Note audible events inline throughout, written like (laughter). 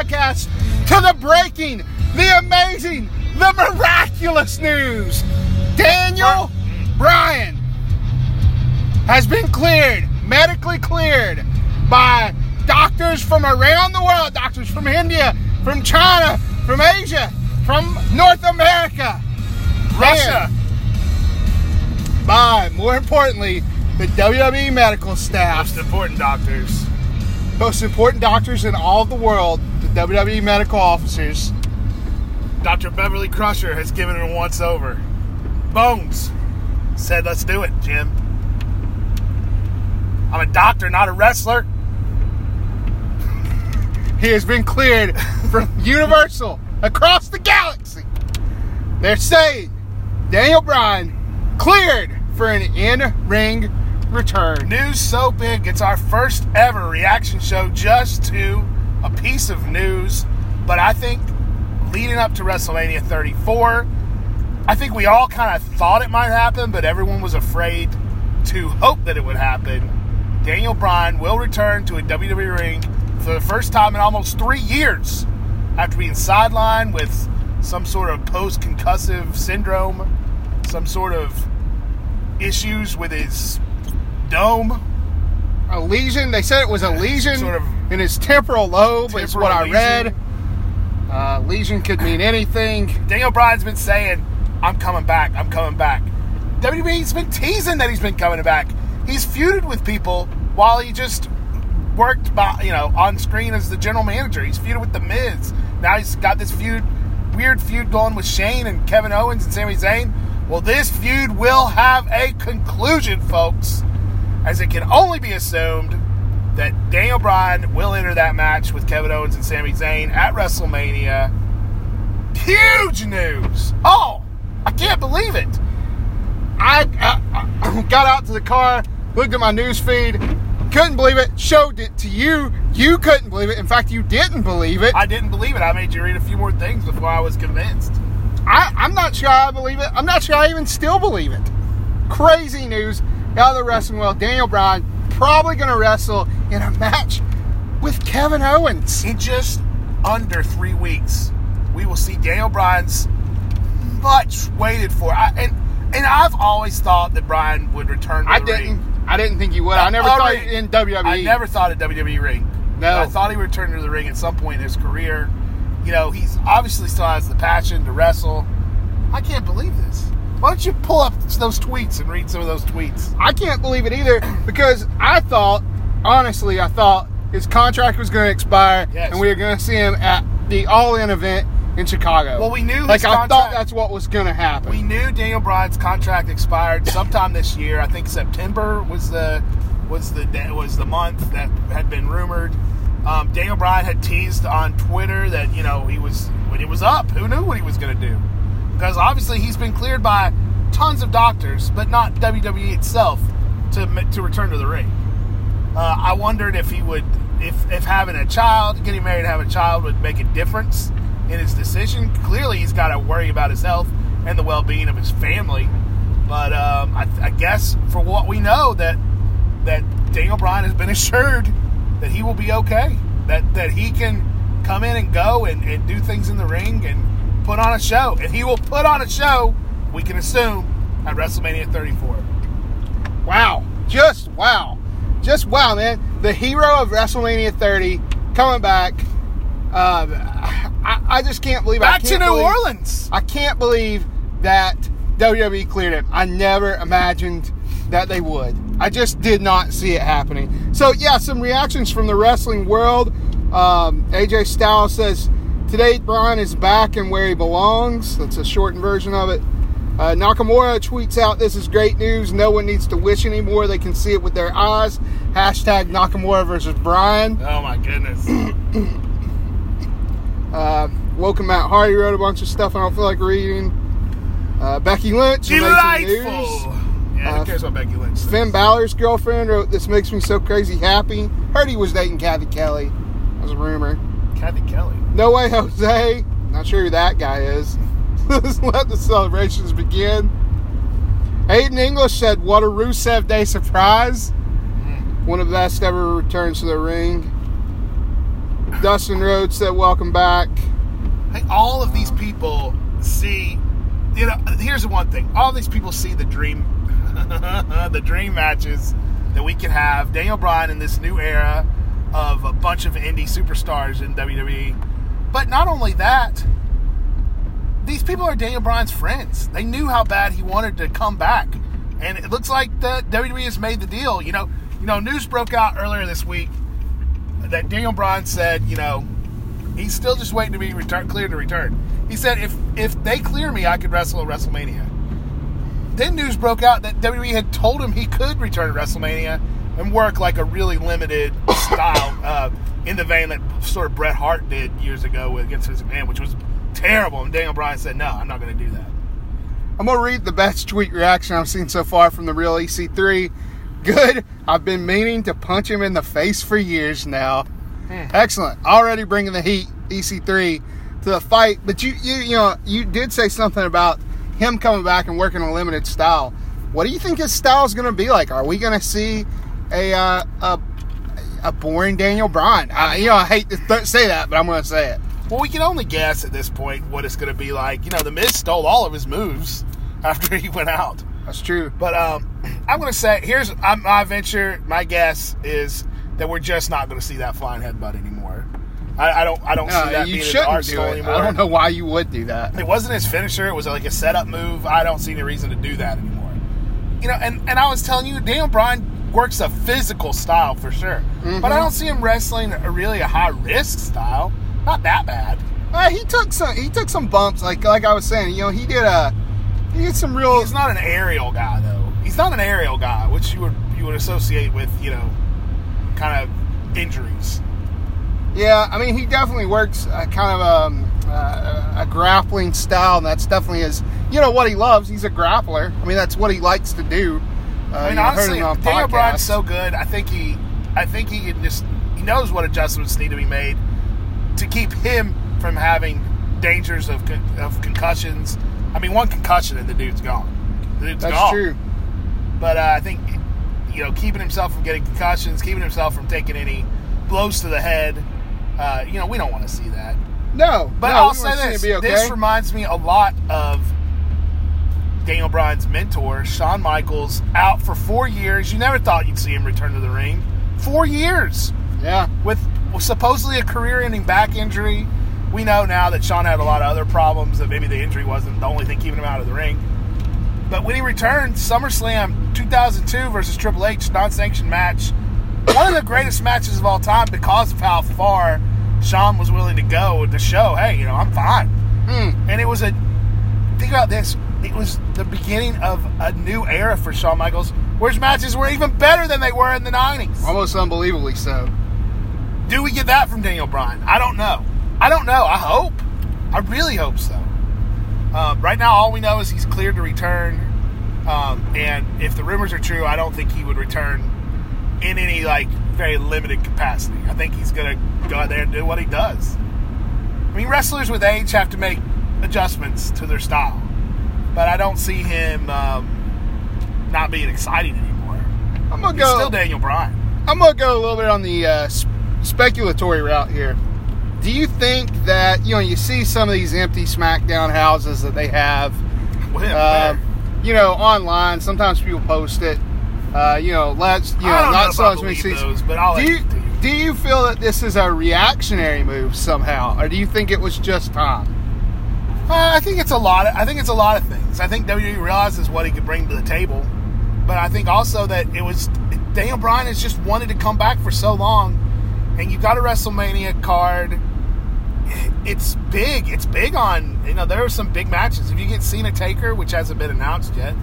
podcast to the breaking, the amazing, the miraculous news. Daniel Bryan has been cleared, medically cleared by doctors from around the world, doctors from India, from China, from Asia, from North America, Russia. and by, more importantly, the WWE medical staff, Most important doctors. most important doctors in all of the world, WWE medical officers. Dr. Beverly Crusher has given it a once over. Bones said, let's do it, Jim. I'm a doctor, not a wrestler. He has been cleared from (laughs) Universal across the galaxy. They're saying Daniel Bryan cleared for an in-ring return. News so big, it's our first ever reaction show just to a piece of news. But I think leading up to WrestleMania 34, I think we all kind of thought it might happen, but everyone was afraid to hope that it would happen. Daniel Bryan will return to a WWE ring for the first time in almost three years after being sidelined with some sort of post concussive syndrome, some sort of issues with his dome. A lesion. They said it was a lesion Sort of in his temporal lobe. is what I lesion. read. Uh, lesion could mean anything. Daniel Bryan's been saying, I'm coming back, I'm coming back. WWE's been teasing that he's been coming back. He's feuded with people while he just worked by, you know, on screen as the general manager. He's feuded with The Miz. Now he's got this feud, weird feud going with Shane and Kevin Owens and Sami Zayn. Well, this feud will have a conclusion, folks, as it can only be assumed that Daniel Bryan will enter that match with Kevin Owens and Sami Zayn at WrestleMania. Huge news! Oh, I can't believe it. I, I, I (clears throat) got out to the car, looked at my news feed, couldn't believe it, showed it to you. You couldn't believe it. In fact, you didn't believe it. I, I didn't believe it. I made you read a few more things before I was convinced. I'm not sure I believe it. I'm not sure I even still believe it. Crazy news out of the wrestling world. Daniel Bryan probably going to wrestle in a match with Kevin Owens. In just under three weeks, we will see Daniel Bryan's much waited for. I, and and I've always thought that Bryan would return to I the didn't. ring. I didn't think he would. I never thought ring. in WWE. I never thought a WWE ring. No. I thought he would return to the ring at some point in his career. You know, he's obviously still has the passion to wrestle. I can't believe this. Why don't you pull up those tweets and read some of those tweets? I can't believe it either because I thought, honestly, I thought his contract was going to expire Yes. and we were going to see him at the All In event in Chicago. Well, we knew like I thought that's what was going to happen. We knew Daniel Bryan's contract expired sometime this year. I think September was the was the day- was the month that had been rumored. Um, Daniel Bryan had teased on Twitter that you know he was when it was up. Who knew what he was going to do? Because obviously he's been cleared by tons of doctors, but not WWE itself to to return to the ring. Uh, I wondered if he would, if if having a child, getting married, and having a child would make a difference in his decision. Clearly, he's got to worry about his health and the well-being of his family. But um, I, I guess for what we know, that that Daniel Bryan has been (laughs) assured that he will be okay. That that he can come in and go and, and do things in the ring and put on a show. And he will put on a show. We can assume at WrestleMania 34. wow. Just wow. Just wow, man. The hero of WrestleMania 30 coming back. Uh, I, I just can't believe I Back to can't New believe- Orleans. I can't believe that WWE cleared him. I never imagined that they would. I just did not see it happening. So, yeah, some reactions from the wrestling world. Um, AJ Styles says, Today, Bryan is back and where he belongs. That's a shortened version of it. Uh, Nakamura tweets out, This is great news. No one needs to wish anymore. They can see it with their eyes. Hashtag Nakamura versus Bryan. Oh my goodness. (clears throat) Uh, Woken Matt Hardy wrote a bunch of stuff I don't feel like reading. Uh, Becky Lynch. Delightful. Yeah, Uh, who cares about Becky Lynch? Finn Balor's girlfriend wrote, This makes me so crazy happy. Heard he was dating Cathy Kelly. That was a rumor. Cathy Kelly. No way, Jose. Not sure who that guy is. (laughs) Let's let the celebrations begin. Aiden English said, What a Rusev Day surprise. Mm-hmm. One of the best ever returns to the ring. Dustin Rhodes said, "Welcome back." Hey, all of these people see. You know, here's the one thing: all these people see the dream, (laughs) the dream matches that we can have. Daniel Bryan in this new era of a bunch of indie superstars in WWE. But not only that, these people are Daniel Bryan's friends. They knew how bad he wanted to come back, and it looks like the WWE has made the deal. You know, you know, news broke out earlier this week that Daniel Bryan said, you know, he's still just waiting to be return, cleared to return. He said, if if they clear me, I could wrestle at WrestleMania. Then news broke out that WWE had told him he could return to WrestleMania and work like a really limited style uh, in the vein that sort of Bret Hart did years ago with against Vince McMahon, which was terrible. And Daniel Bryan said, "No, I'm not going to do that." I'm gonna read the best tweet reaction I've seen so far from the real EC3. Good. I've been meaning to punch him in the face for years now. Excellent. Already bringing the heat, EC3, to the fight. But you, you, you know, you did say something about him coming back and working a limited style. What do you think his style is going to be like? Are we going to see a uh, a a boring Daniel Bryan? I, you know, I hate to th- say that, but I'm going to say it. Well, we can only guess at this point what it's going to be like. You know, the Miz stole all of his moves (laughs) after he went out. That's true. But um, (clears throat) I'm going to say here's uh, my venture. My guess is that we're just not going to see that flying headbutt anymore. I, I don't. I don't Uh, see that you being shouldn't do arsenal it. anymore. I don't know why you would do that. It wasn't his finisher. It was like a setup move. I don't see any reason to do that anymore. You know, and, and I was telling you, Daniel Bryan works a physical style for sure, Mm-hmm. but I don't see him wrestling a really a high risk style. Not that bad. Uh, he took some. He took some bumps. Like like I was saying, you know, he did a. He did some real. He's not an aerial guy though. He's not an aerial guy, which you would you would associate with you know, kind of injuries. Yeah, I mean, he definitely works a kind of um, uh, a grappling style, and that's definitely his. You know what he loves? He's a grappler. I mean, that's what he likes to do. Uh, I mean, honestly, him on Daniel Bryan's so good. I think he, I think he can just he knows what adjustments need to be made to keep him from having dangers of con- of concussions. I mean, one concussion and the dude's gone. The dude's That's gone. true. But uh, I think you know, keeping himself from getting concussions, keeping himself from taking any blows to the head. Uh, you know, we don't want to see that. No, But no, I'll say want to see this: okay. this reminds me a lot of Daniel Bryan's mentor, Shawn Michaels, out for four years. You never thought you'd see him return to the ring. Four years yeah, with supposedly a career-ending back injury. We know now that Shawn had a lot of other problems. That maybe the injury wasn't the only thing keeping him out of the ring. But when he returned, SummerSlam 2002 versus Triple H non-sanctioned match, one of the greatest matches of all time because of how far Shawn was willing to go to show, hey, you know, I'm fine. Hmm. And it was a think about this. It was the beginning of a new era for Shawn Michaels, where his matches were even better than they were in the 90s. almost unbelievably so. Do we get that from Daniel Bryan? I don't know. I don't know. I hope. I really hope so. Uh, right now, all we know is he's cleared to return. Um, and if the rumors are true, I don't think he would return in any like very limited capacity. I think he's gonna go out there and do what he does. I mean, wrestlers with age have to make adjustments to their style, but I don't see him um, not being exciting anymore. I'm gonna He's go. still Daniel Bryan. I'm gonna go a little bit on the uh, sp- speculatory route here. Do you think that you know you see some of these empty SmackDown houses that they have? Where- Uh, you know, online. Sometimes people post it. Uh, you know, let's you know, I don't not if so much as many but I'll do you you do you feel that this is a reactionary move somehow, or do you think it was just time? Uh, I think it's a lot. Of, I think it's a lot of things. I think WWE realizes what he could bring to the table, but I think also that it was Daniel Bryan has just wanted to come back for so long, and you got a WrestleMania card. It's big. It's big on you know there are some big matches. If you get Cena Taker, which hasn't been announced yet,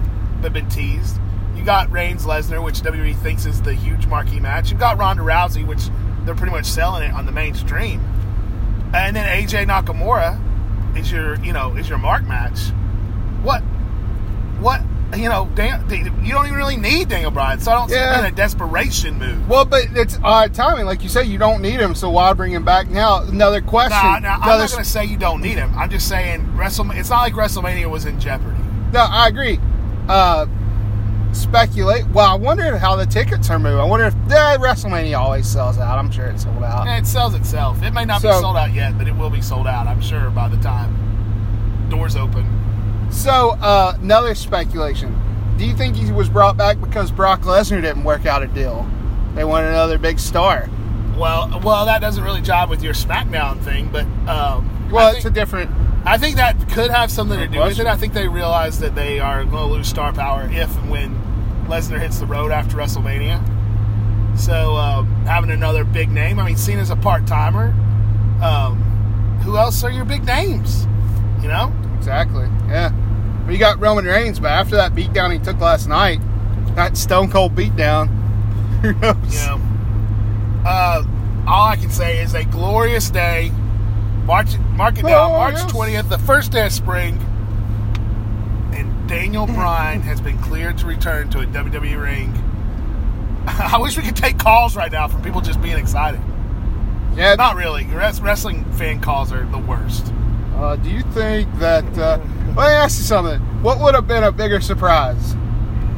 but been teased, you got Reigns Lesnar, which WWE thinks is the huge marquee match. You got Ronda Rousey, which they're pretty much selling it on the mainstream, and then AJ Nakamura is your you know is your mark match. What what you know? Dan, you don't even really need Daniel Bryan, so I don't see Yeah. it being a desperation move. Well, but it's odd timing, like you say. You don't need him, so why bring him back now? Another question. Nah, nah, I'm not going to say you don't need him. I'm just saying WrestleMania. It's not like WrestleMania was in jeopardy. No, I agree. Uh, speculate. Well, I wonder how the tickets are moving. I wonder if eh, WrestleMania always sells out. I'm sure it's sold out. Yeah, it sells itself. It may not be sold out yet, but it will be sold out. I'm sure by the time doors open. So, uh, another speculation. Do you think he was brought back because Brock Lesnar didn't work out a deal? They want another big star. Well, well, that doesn't really jive with your SmackDown thing, but um, Well, it's a different. I think that could have something to do with it. I think they realize that they are going to lose star power if and when Lesnar hits the road after WrestleMania. So um, having another big name, I mean, seen as a part timer, um, who else are your big names? You know, Exactly. Yeah. Well, you got Roman Reigns, but after that beatdown he took last night, that Stone Cold beatdown. (laughs) Who knows? you know. Uh, all I can say is a glorious day. March, mark it down, Oh, March yes. twentieth, the first day of spring, and Daniel Bryan has been cleared to return to a WWE ring. (laughs) I wish we could take calls right now from people just being excited. Yeah. Not really. Wrestling fan calls are the worst. Uh, do you think that? Uh, let me ask you something. What would have been a bigger surprise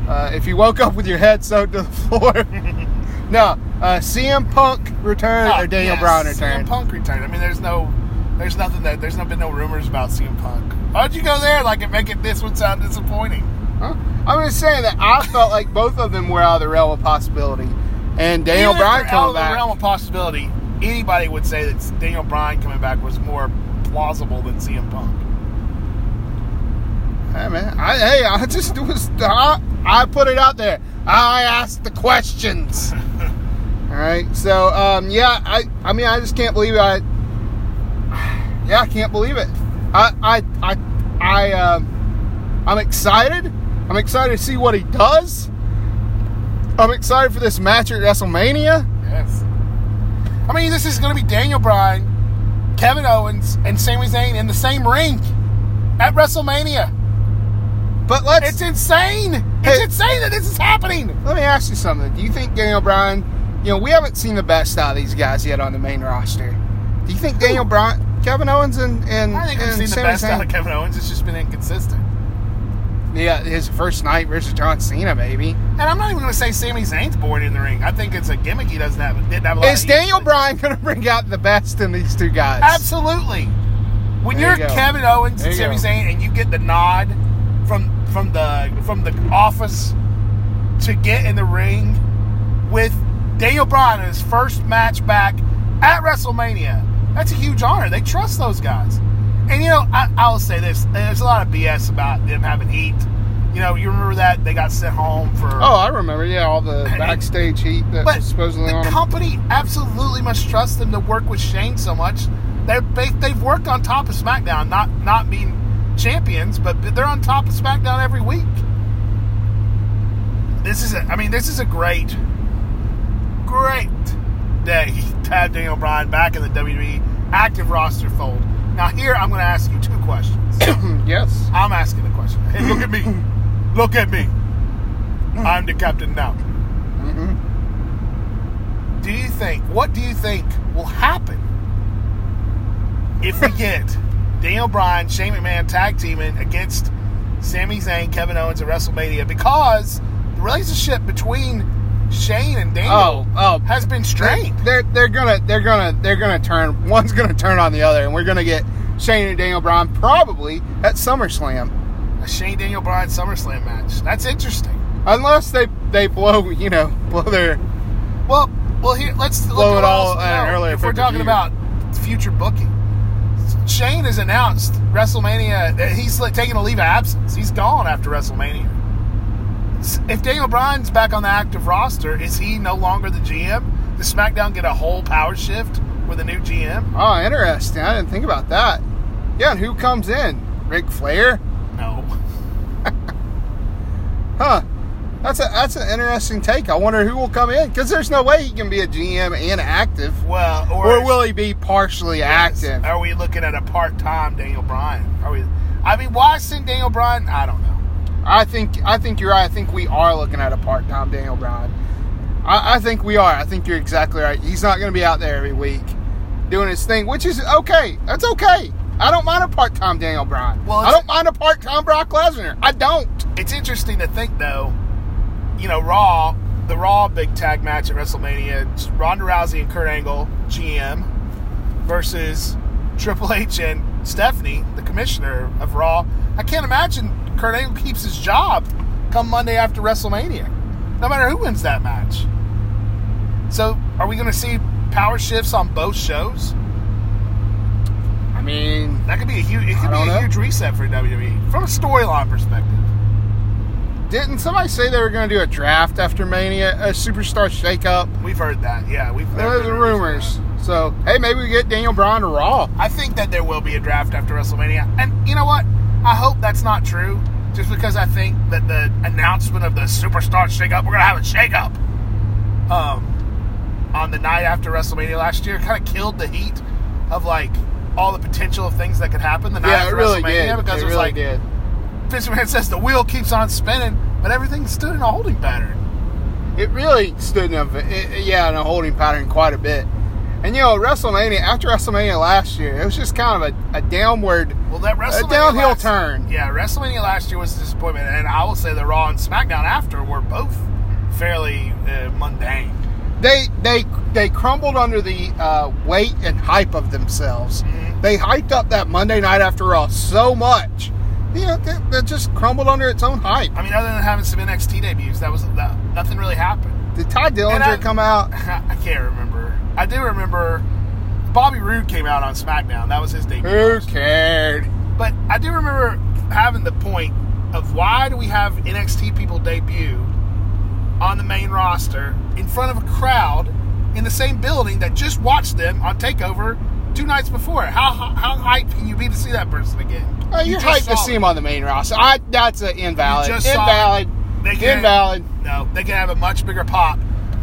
uh, if you woke up with your head sewed to the (laughs) floor? (laughs) no. Uh, CM Punk return or Daniel Yes, Bryan return? CM Punk return. I mean, there's no, there's nothing that there's no been no rumors about CM Punk. Why'd you go there? Like it make it this would sound disappointing. Huh? I'm just saying that I felt like both of them were out of the realm of possibility, and Daniel if Bryan they're out coming of the realm of possibility, anybody would say that Daniel Bryan coming back was more plausible than CM Punk. Hey man, I, hey, I just was I, I put it out there. I asked the questions. (laughs) All right, so um, yeah, I I mean I just can't believe. I, yeah, I can't believe it. I I I I um, I'm excited. I'm excited to see what he does. I'm excited for this match at WrestleMania. Yes. I mean, this is going to be Daniel Bryan, Kevin Owens, and Sami Zayn in the same ring at WrestleMania. But let's It's insane. It's Hey. insane that this is happening. Let me ask you something. Do you think Daniel Bryan, you know, we haven't seen the best out of these guys yet on the main roster. Do you think Daniel Bryan, Kevin Owens, and and, I think we've and seen the Sami best Zayn- out of Kevin Owens. It's just been inconsistent. Yeah, his first night versus John Cena, maybe. And I'm not even going to say Sami Zayn's bored in the ring. I think it's a gimmick he doesn't have. Didn't have a lot Is Daniel. Bryan going to bring out the best in these two guys? Absolutely. When There you're you. Kevin Owens There and Sami. Zayn and you get the nod from from the from the office to get in the ring with Daniel Bryan in his first match back at WrestleMania, that's a huge honor. They trust those guys. And you know, I, I'll say this: there's a lot of BS about them having heat. You know, you remember that they got sent home for Oh, I remember. Yeah, all the (laughs) backstage heat that but was supposedly the company absolutely must trust them to work with Shane so much. They're, they, they've worked on top of SmackDown, not not being champions, but they're on top of SmackDown every week. This is, a, I mean, this is a great, great day have Daniel Bryan back in the WWE active roster fold. Now, here I'm going to ask you two questions. (clears throat) yes. I'm asking the question. Hey, look at me. (clears throat) Look at me. I'm the captain now. hmm do you think what do you think will happen if we get (laughs) Daniel Bryan, Shane McMahon tag teaming against Sami Zayn, Kevin Owens at WrestleMania because the relationship between Shane and Daniel Oh, oh, has been strained. They're they're gonna they're gonna they're gonna turn one's gonna turn on the other, and we're gonna get Shane and Daniel Bryan probably at SummerSlam, A Shane Daniel Bryan SummerSlam match. That's interesting. unless they they blow you know blow their Well, well here let's look Blow at it all else- at no, earlier If we're talking about future booking, Shane has announced WrestleMania. that He's taking a leave of absence. He's gone after WrestleMania. If Daniel Bryan's back on the active roster, is he no longer the GM? Does SmackDown get a whole power shift with a new GM? oh interesting. I didn't think about that. Yeah, and who comes in? Ric Flair? No. (laughs) Huh. That's a that's an interesting take. I wonder who will come in because there's no way he can be a GM and active, Well, or, or will he be partially Yes. active? Are we looking at a part-time Daniel Bryan? Are we? I mean, why send Daniel Bryan? I don't know. I think I think you're right. I think we are looking at a part-time Daniel Bryan. I, I think we are. I think you're exactly right. He's not going to be out there every week doing his thing, which is okay. That's okay. I don't mind a part-time Daniel Bryan. Well, I don't mind a part-time Brock Lesnar. I don't. It's interesting to think though you know, Raw, the Raw big tag match at WrestleMania, Ronda Rousey and Kurt Angle, GM, versus Triple H and Stephanie, the commissioner of Raw. I can't imagine Kurt Angle keeps his job come Monday after WrestleMania, no matter who wins that match. So, are we going to see power shifts on both shows? I mean, That could be a huge. It could be a know. huge reset for WWE from a storyline perspective. didn't somebody say they were going to do a draft after Mania, a superstar shakeup? We've heard that. Yeah, we've. there Those are rumors. So, hey, maybe we get Daniel Bryan to Raw. I think that there will be a draft after WrestleMania, and you know what? I hope that's not true. Just because I think that the announcement of the superstar shakeup, we're gonna have a shakeup, um, on the night after WrestleMania last year, kind of killed the heat of like all the potential of things that could happen the night Yeah, after really WrestleMania did. because it it was really like did. Vince McMahon says the wheel keeps on spinning, but everything stood in a holding pattern. It really stood in a, it, yeah, in a holding pattern quite a bit. And you know, WrestleMania after WrestleMania last year, it was just kind of a, a downward, Well, that WrestleMania downhill last- turn. Yeah, WrestleMania last year was a disappointment, and I will say the Raw and SmackDown after were both fairly uh, mundane. they they they crumbled under the uh, weight and hype of themselves. Mhm. They hyped up that Monday night after Raw so much, you know, that, that just crumbled under its own hype. I mean, other than having some NXT debuts, that was that, nothing really happened. Did Tye Dillinger I- come out? (laughs) I can't remember. I do remember Bobby Roode came out on SmackDown. That was his debut. Who cared? But I do remember having the point of why do we have NXT people debut on the main roster in front of a crowd in the same building that just watched them on Takeover two nights before? How how hyped can you be to see that person again? Uh, you you're just hyped to see him on the main roster. I, that's an invalid. You Invalid. They can- Invalid. No, they can have a much bigger pop.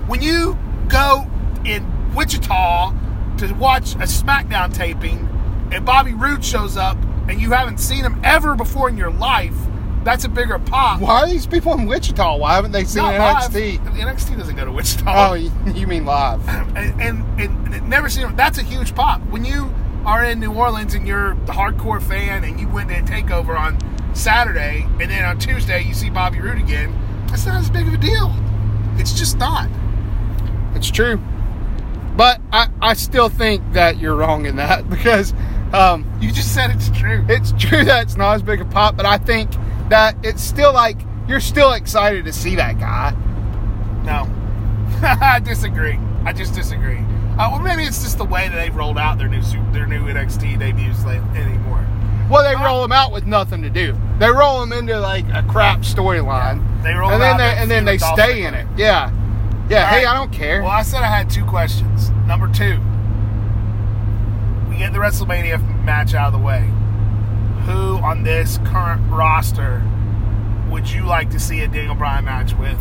When you go in Wichita to watch a SmackDown taping and Bobby Roode shows up and you haven't seen him ever before in your life, that's a bigger pop. Why are these people in Wichita? Why haven't they seen Not NXT? live. NXT doesn't go to Wichita. Oh, you mean live? (laughs) and, and, and never seen him. That's a huge pop. When you are in New Orleans and you're the hardcore fan and you went to a takeover on Saturday and then on Tuesday you see Bobby Roode again, that's not as big of a deal. It's just not. It's true. But I, I still think that you're wrong in that (laughs) because um, You just said it's true. it's true that it's not as big a pop, but I think that it's still like you're still excited to see that guy. No, (laughs) I disagree. I just disagree. Uh, well, maybe it's just the way that they've rolled out their new their new NXT debuts anymore. Well, they Uh, roll them out with nothing to do. They roll them into like a crap storyline, They roll and them then out they, and then they stay in it. Yeah, yeah. All hey, right. I don't care. Well, I said I had two questions. Number two, we get the WrestleMania match out of the way. Who on this current roster would you like to see a Daniel Bryan match with?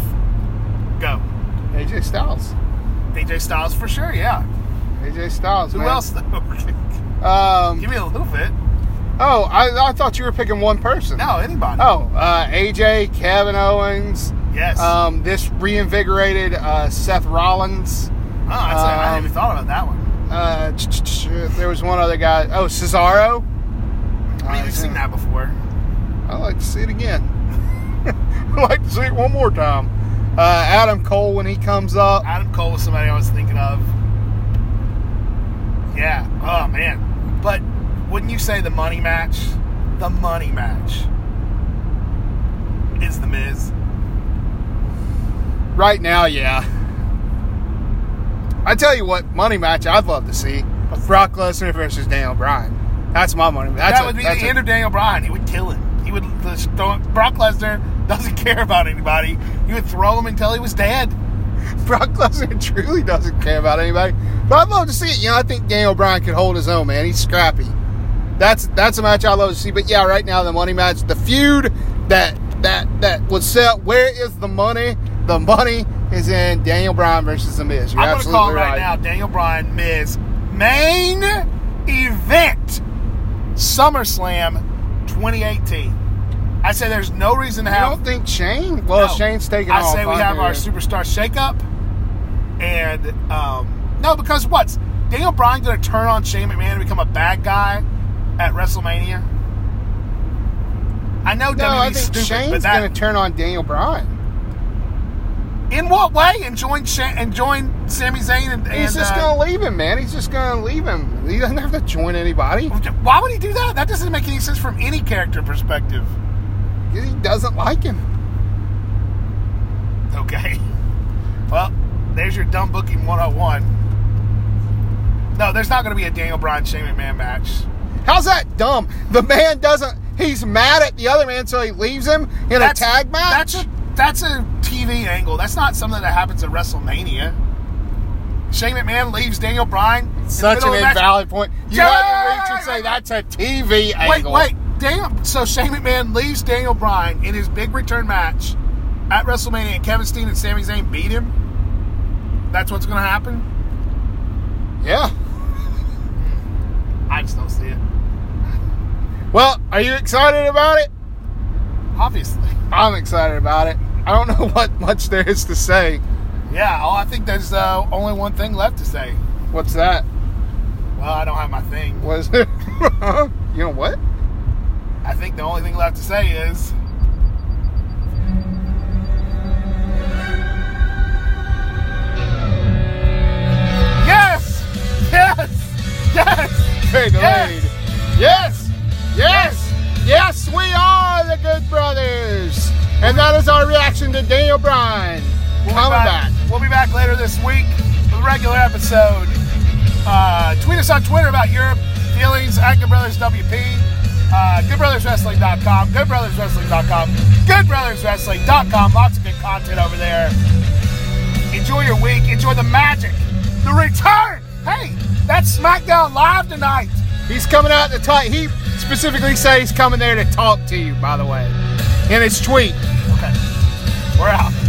Go. AJ Styles. AJ Styles for sure, yeah. AJ Styles. Who man. else though? Um, (laughs) Give me a little bit. oh, I, I thought you were picking one person. No, anybody. Oh, uh, AJ, Kevin Owens, Yes. um, this reinvigorated uh, Seth Rollins. oh, that's I hadn't um, even thought about that one. Uh, ch- ch- ch- there was one other guy. Oh, Cesaro. I mean, we've seen that before. I'd like to see it again. (laughs) I'd like to see it one more time. Uh, Adam Cole when he comes up. Adam Cole was somebody I was thinking of. Yeah. Oh man. But wouldn't you say the money match? The money match is the Miz. Right now, yeah. I tell you what, money match I'd love to see: Brock Lesnar versus Daniel Bryan. That's my money. That's that a- would be that's the a- end of Daniel Bryan. He would kill him. He would just throw, Brock Lesnar doesn't (laughs) care about anybody. He would throw him until he was dead. (laughs) Brock Lesnar truly doesn't care about anybody. But I'd love to see it. You know, I think Daniel Bryan could hold his own, man. He's scrappy. That's that's a match I love to see. But yeah, right now the money match, the feud that that that would sell. Where is the money? The money is in Daniel Bryan versus The Miz. You're I'm to call right, right. now Daniel Bryan Miz main event SummerSlam 2018. I say there's no reason to You have. don't think Shane? Well, No. Shane's taking I say we have our superstar shakeup, and um, no, because what's Daniel Bryan going to turn on Shane McMahon and become a bad guy at WrestleMania? I know No, WWE's I think stupid, Shane's going to turn on Daniel Bryan. In what way? And join Sha- and join Sami Zayn and, He's just uh, gonna leave him, man. He's just gonna leave him. He doesn't have to join anybody. Why would he do that? That doesn't make any sense from any character perspective. He doesn't like him. Okay. (laughs) Well, there's your dumb booking 101. No, there's not going to be a Daniel Bryan Shane McMahon match. How's that dumb? The man doesn't. He's mad at the other man, so he leaves him in a tag match. That's a that's a TV angle. That's not something that happens at WrestleMania. Shane McMahon leaves Daniel Bryan. Such an of the match. invalid point. You Yeah! had to reach and say that's a TV Wait, angle. wait, Daniel. So Shane McMahon leaves Daniel Bryan in his big return match at WrestleMania, and Kevin Steen and Sami Zayn beat him. That's what's going to happen. Yeah. I just don't see it. Well, are you excited about it? Obviously, I'm excited about it. I don't know (laughs) what much there is to say. yeah. Oh, I think there's uh, only one thing left to say. What's that? Well, I don't have my thing. Was it? (laughs) you know what? I think the only thing left to say is. Yes! Yes! Yes! Very delayed. Yes. Yes. Yes, we are the Good Brothers. And that is our reaction to Daniel Bryan We'll be coming back. We'll be back later this week with a regular episode. Uh, tweet us on Twitter about your feelings at Good Brothers WP. Uh, GoodBrothersWrestling.com, GoodBrothersWrestling.com, GoodBrothersWrestling.com. Lots of good content over there. Enjoy your week. Enjoy the magic. The return. Hey, that's SmackDown Live tonight. He's coming out to talk. He specifically said he's coming there to talk to you, by the way, in his tweet. We're out.